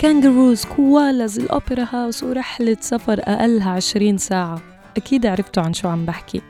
kangaroos koalas ال Opera House ورحلة سفر أقلها 20 ساعة أكيد عرفتوا عن شو عم بحكي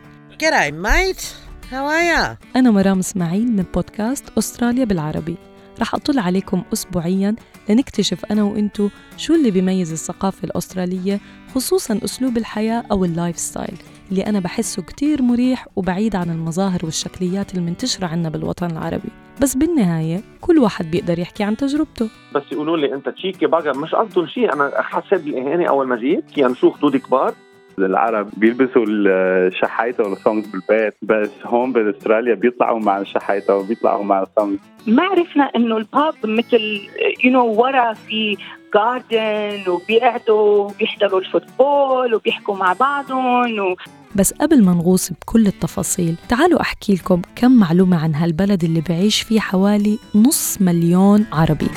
G'day, mate. How are ya? أنا مرام إسماعيل من بودكاست أستراليا بالعربي رح أطل عليكم أسبوعياً لنكتشف أنا وإنتو شو اللي بيميز الثقافة الأسترالية خصوصاً أسلوب الحياة أو ال lifestyle اللي أنا بحسه كتير مريح وبعيد عن المظاهر والشكليات المنتشرة عنا بالوطن العربي. بس بالنهاية كل واحد بيقدر يحكي عن تجربته. بس يقولوا لي أنت cheeky بقى مش قصدهم شيء. أنا حسيت بالإهانة أول ما جيت. كان شو خدود كبار. العرب بيلبسوا الشحايطه وال thong بالبيت. بس هون باستراليا بيطلعوا مع الشحايطة وبيطلعوا مع ال thong ما عرفنا إنه ال pub مثل you know ورا في garden وبيقعدوا بيحضروا ال football وبيحكوا مع بعضهم و... بس قبل ما نغوص بكل التفاصيل تعالوا أحكي لكم كم معلومة عن هالبلد اللي بعيش فيه حوالي نص مليون عربي.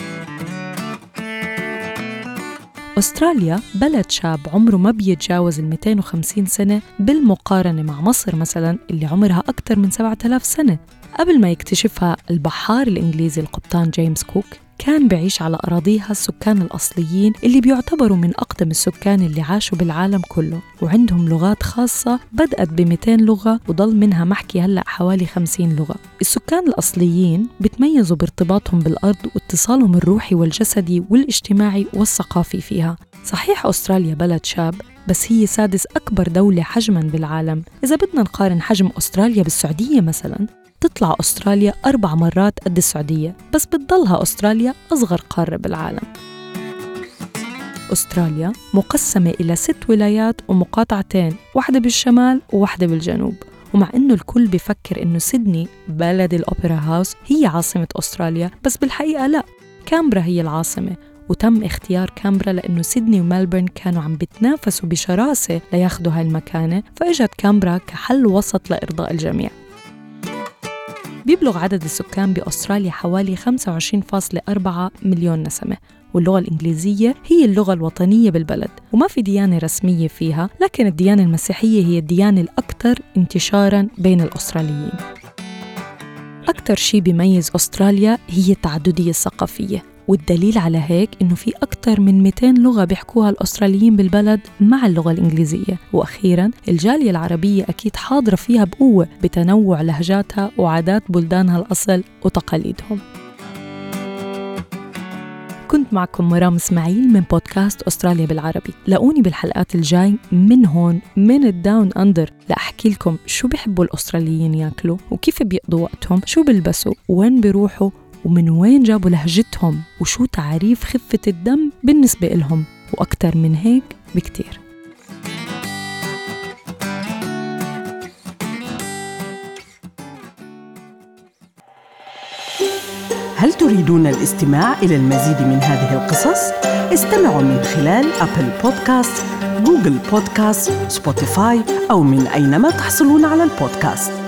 أستراليا بلد شاب عمره ما بيتجاوز ال 250 سنة بالمقارنة مع مصر مثلا اللي عمرها أكثر من 7000 سنة. قبل ما يكتشفها البحار الإنجليزي القبطان جيمس كوك كان بعيش على أراضيها السكان الأصليين اللي بيعتبروا من أقدم السكان اللي عاشوا بالعالم كله وعندهم لغات خاصة بدأت ب 200 لغة وضل منها محكي هلأ حوالي 50 لغة. السكان الأصليين بتميزوا بارتباطهم بالأرض واتصالهم الروحي والجسدي والاجتماعي والثقافي فيها. صحيح أستراليا بلد شاب بس هي سادس أكبر دولة حجماً بالعالم. إذا بدنا نقارن حجم أستراليا بالسعودية مثلاً تطلع أستراليا أربع مرات قد السعودية بس بتضلها أستراليا أصغر قارة بالعالم. أستراليا مقسمة إلى ست ولايات ومقاطعتين واحدة بالشمال وواحدة بالجنوب. ومع إنه الكل بفكر إنه سيدني بلد الأوبرا هاوس هي عاصمة أستراليا بس بالحقيقة لا. كامبرا هي العاصمة وتم اختيار كامبرا لأنه سيدني وملبورن كانوا عم بتنافسوا بشراسة لياخدوا هاي المكانة فإجت كامبرا كحل وسط لإرضاء الجميع. بيبلغ عدد السكان بأستراليا حوالي 25.4 مليون نسمة واللغة الإنجليزية هي اللغة الوطنية بالبلد وما في ديانة رسمية فيها لكن الديانة المسيحية هي الديانة الأكثر انتشاراً بين الأستراليين. أكثر شيء بيميز أستراليا هي التعددية الثقافية. والدليل على هيك إنه في أكثر من 200 لغة بيحكوها الأستراليين بالبلد مع اللغة الإنجليزية. وأخيرا الجالية العربية أكيد حاضرة فيها بقوة بتنوع لهجاتها وعادات بلدانها الأصل وتقاليدهم. كنت معكم مرام إسماعيل من بودكاست أستراليا بالعربي. لاقوني بالحلقات الجاي من هون من الداون أندر لأحكي لكم شو بيحبوا الأستراليين ياكلوا وكيف بيقضوا وقتهم شو بيلبسوا وين بيروحوا ومن وين جابوا لهجتهم؟ وشو تعريف خفة الدم بالنسبة إلهم؟ وأكتر من هيك بكتير. هل تريدون الاستماع إلى المزيد من هذه القصص؟ استمعوا من خلال Apple Podcasts، Google Podcasts، Spotify أو من أينما تحصلون على البودكاست.